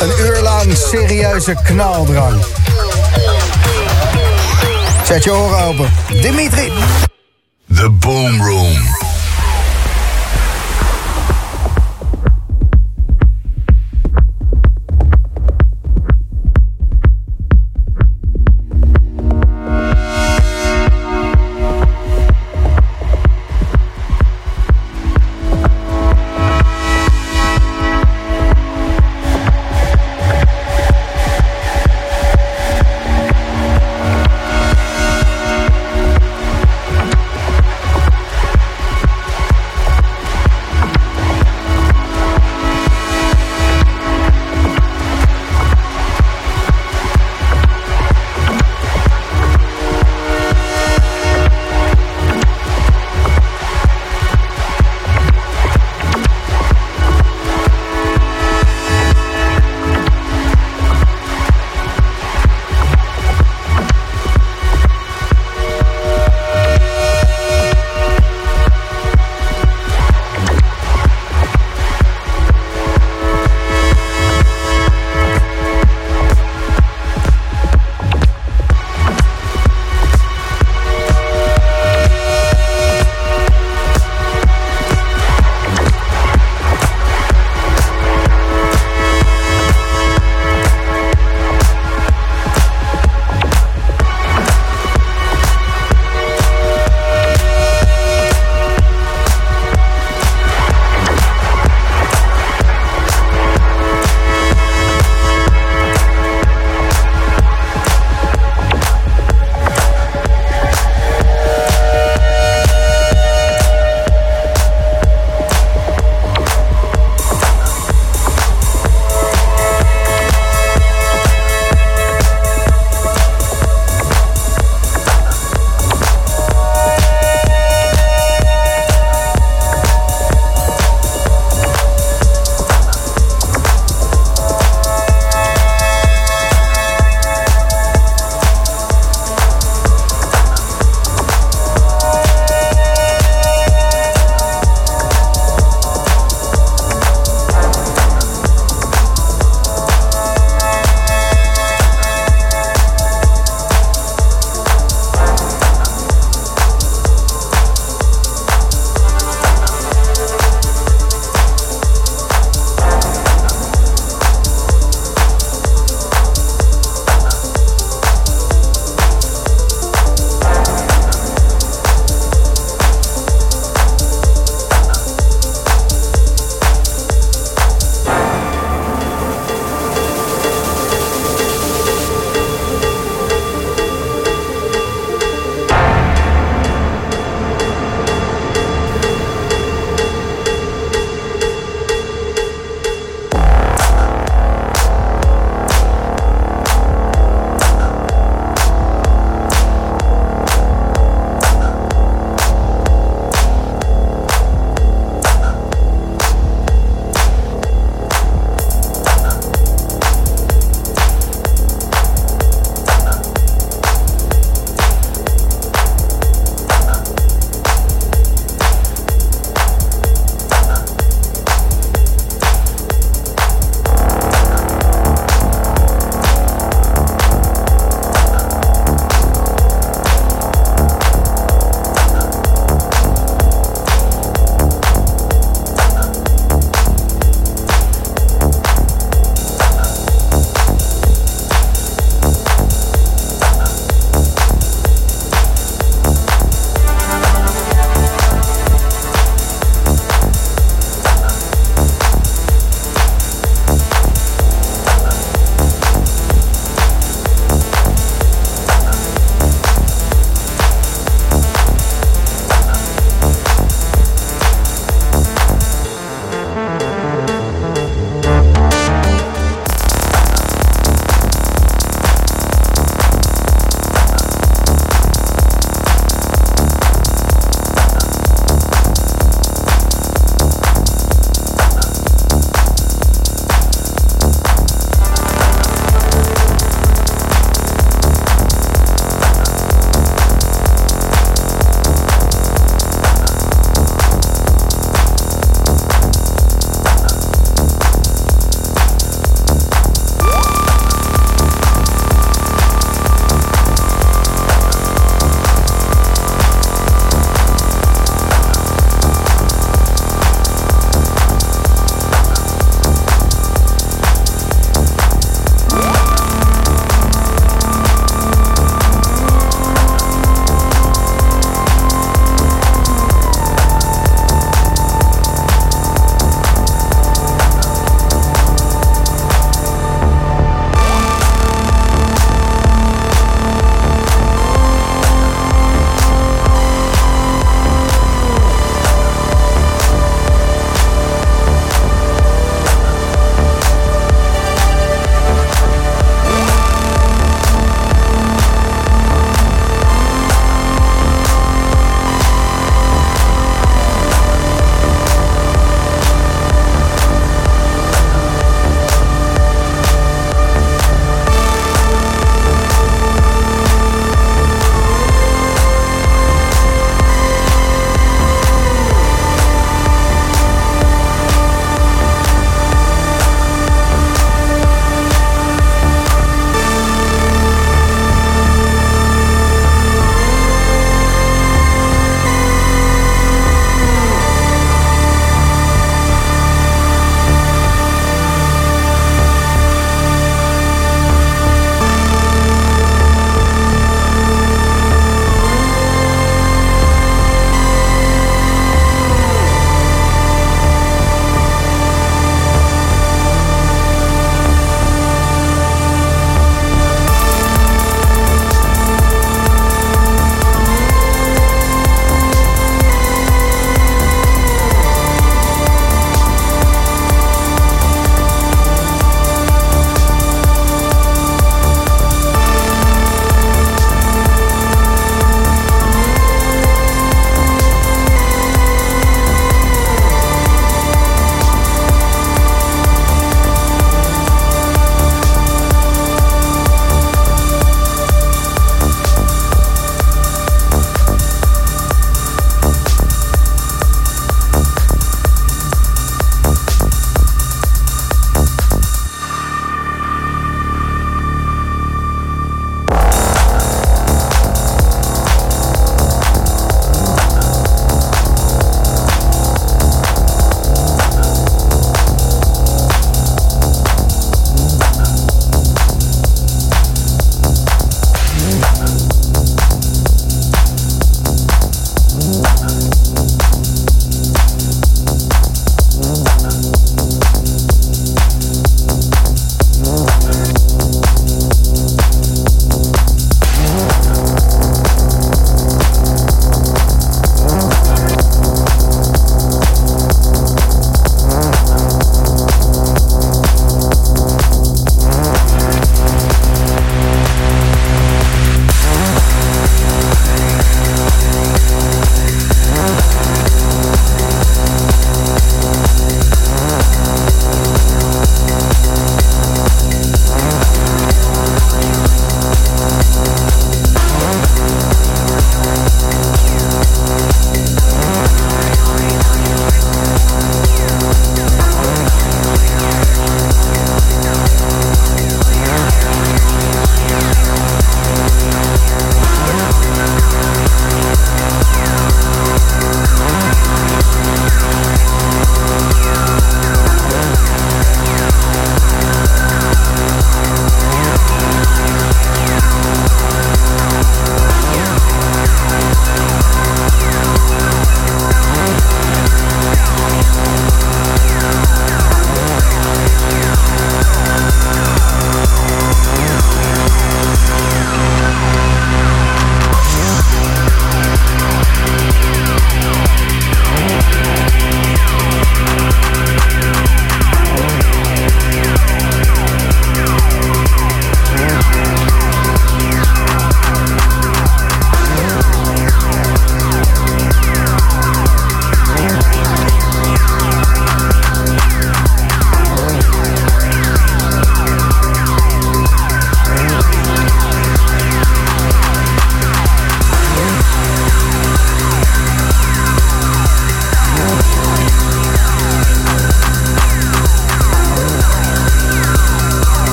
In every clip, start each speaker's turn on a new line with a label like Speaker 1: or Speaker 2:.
Speaker 1: Een uur lang serieuze knaldrang. Zet je oren open. Dimitri.
Speaker 2: The Boom Room.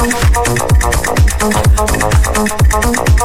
Speaker 1: Thank you.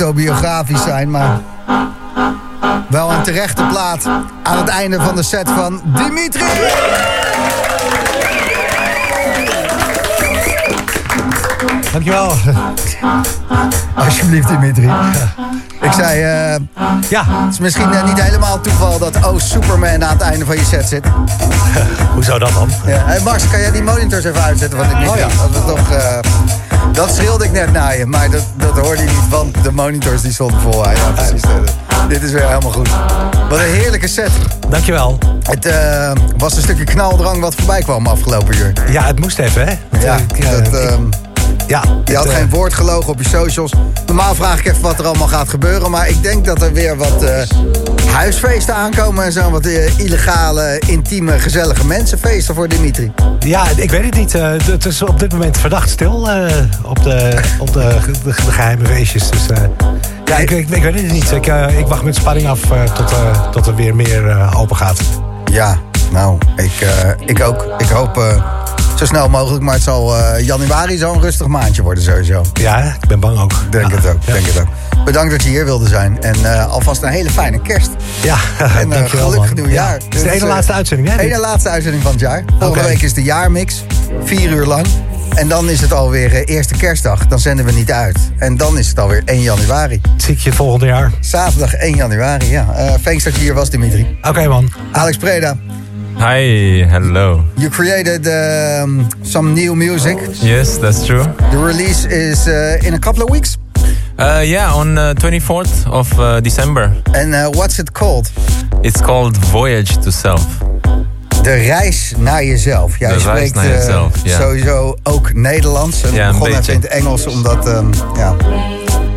Speaker 1: Autobiografisch zijn, maar wel een terechte plaat aan het einde van de set van Dimitri.
Speaker 3: Dankjewel.
Speaker 1: Alsjeblieft, Dimitri. Ik zei, eh,
Speaker 3: Ja,
Speaker 1: het is misschien eh, niet helemaal toeval dat Oh Superman aan het einde van je set zit.
Speaker 3: hoe zou dat dan?
Speaker 1: Ja. Hey Max, kan jij die monitors even uitzetten van Dimitri?
Speaker 3: Oh ja.
Speaker 1: Dat, we toch, eh, dat schreeuwde ik net naar je, maar dat, dat hoorde je niet, want de monitors die stonden vol. Ja, precies. Dit is weer helemaal goed. Wat een heerlijke set.
Speaker 3: Dankjewel.
Speaker 1: Het eh, was een stukje knaldrang wat voorbij kwam afgelopen uur.
Speaker 3: Ja, het moest even, hè?
Speaker 1: Ja,
Speaker 3: Ik, eh,
Speaker 1: dat,
Speaker 3: ik- ja
Speaker 1: je had
Speaker 3: het, eh,
Speaker 1: geen woord gelogen op je socials. Normaal vraag ik even wat er allemaal gaat gebeuren. Maar ik denk dat er weer wat eh, huisfeesten aankomen en zo. Wat eh, illegale, intieme, gezellige mensenfeesten voor Dimitri.
Speaker 3: Ja, ik weet het niet. Eh, het is op dit moment verdacht stil eh, de, op de, de, de geheime feestjes. Dus eh, ja, ik, ik, ik weet het niet. Ik, eh, ik wacht met spanning af eh, tot, tot er weer meer open gaat.
Speaker 1: Ja, nou, ik, ik ook. Ik hoop zo snel mogelijk. Maar het zal januari zo'n rustig maandje worden sowieso.
Speaker 3: Ja, ik ben bang ook.
Speaker 1: Denk
Speaker 3: ja.
Speaker 1: het ook,
Speaker 3: Ja.
Speaker 1: denk het ook. Bedankt dat je hier wilde zijn. En alvast een hele fijne kerst.
Speaker 3: Ja,
Speaker 1: En uh,
Speaker 3: dankjewel,
Speaker 1: gelukkig nieuwjaar.
Speaker 3: Ja. Het is de ene
Speaker 1: eh,
Speaker 3: laatste uitzending, hè?
Speaker 1: Ene laatste uitzending van het jaar. Volgende week is de jaarmix. Vier uur lang. En dan is het alweer eh, eerste kerstdag. Dan zenden we niet uit. En dan is het alweer 1 januari.
Speaker 3: Zie ik je volgend jaar.
Speaker 1: Zaterdag 1 januari, ja. Eh thanks dat je hier was, Dimitri.
Speaker 3: Oké, man.
Speaker 1: Alex Preda,
Speaker 4: Hi, hello.
Speaker 1: you created um, some new music.
Speaker 4: Yes, that's true.
Speaker 1: The release is uh, in a couple of weeks.
Speaker 4: Uh, yeah, on uh, 24th of uh, December.
Speaker 1: And uh, what's it called?
Speaker 4: It's called Voyage to Self.
Speaker 1: De reis naar jezelf. Jij
Speaker 4: De
Speaker 1: spreekt eh,
Speaker 4: jezelf, ja.
Speaker 1: sowieso ook Nederlands. En
Speaker 4: Ja,
Speaker 1: begonnen even in het Engels, omdat ehm, ja,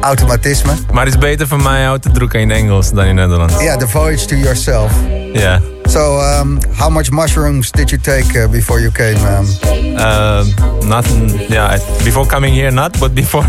Speaker 1: automatisme.
Speaker 4: Maar het is beter voor mij uit te drukken in Engels dan in Nederlands.
Speaker 1: Ja, the voyage to yourself.
Speaker 4: Ja.
Speaker 1: So, um, how much mushrooms did you take uh, before you came? Um,
Speaker 4: Uh, not, yeah, before coming here, not, but before,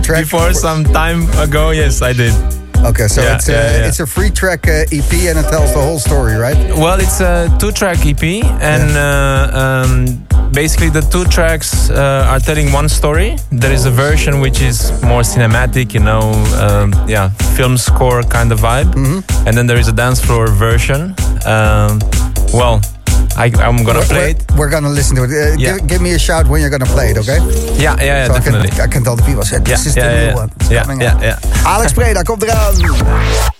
Speaker 1: track?
Speaker 4: before some time ago, yes, I did.
Speaker 1: Okay, so
Speaker 4: Yeah,
Speaker 1: it's, uh,
Speaker 4: yeah, yeah.
Speaker 1: it's a free track uh, EP and it tells the whole story, right?
Speaker 4: Well, it's a two-track EP, and uh, um, basically the two tracks uh, are telling one story. There is a version which is more cinematic, you know, um, yeah, film score kind of vibe, and then there is a dance floor version. Um, well, I, I'm gonna
Speaker 1: We're-
Speaker 4: play it.
Speaker 1: We're, we're gonna listen to it. Uh,
Speaker 4: Yeah.
Speaker 1: give, give me a shout when you're gonna play it, okay?
Speaker 4: Yeah, yeah, yeah
Speaker 1: so I
Speaker 4: definitely.
Speaker 1: can, I can tell the people, this is the new one. It's
Speaker 4: Yeah,
Speaker 1: coming
Speaker 4: yeah.
Speaker 1: Alex Preda, komt eraan.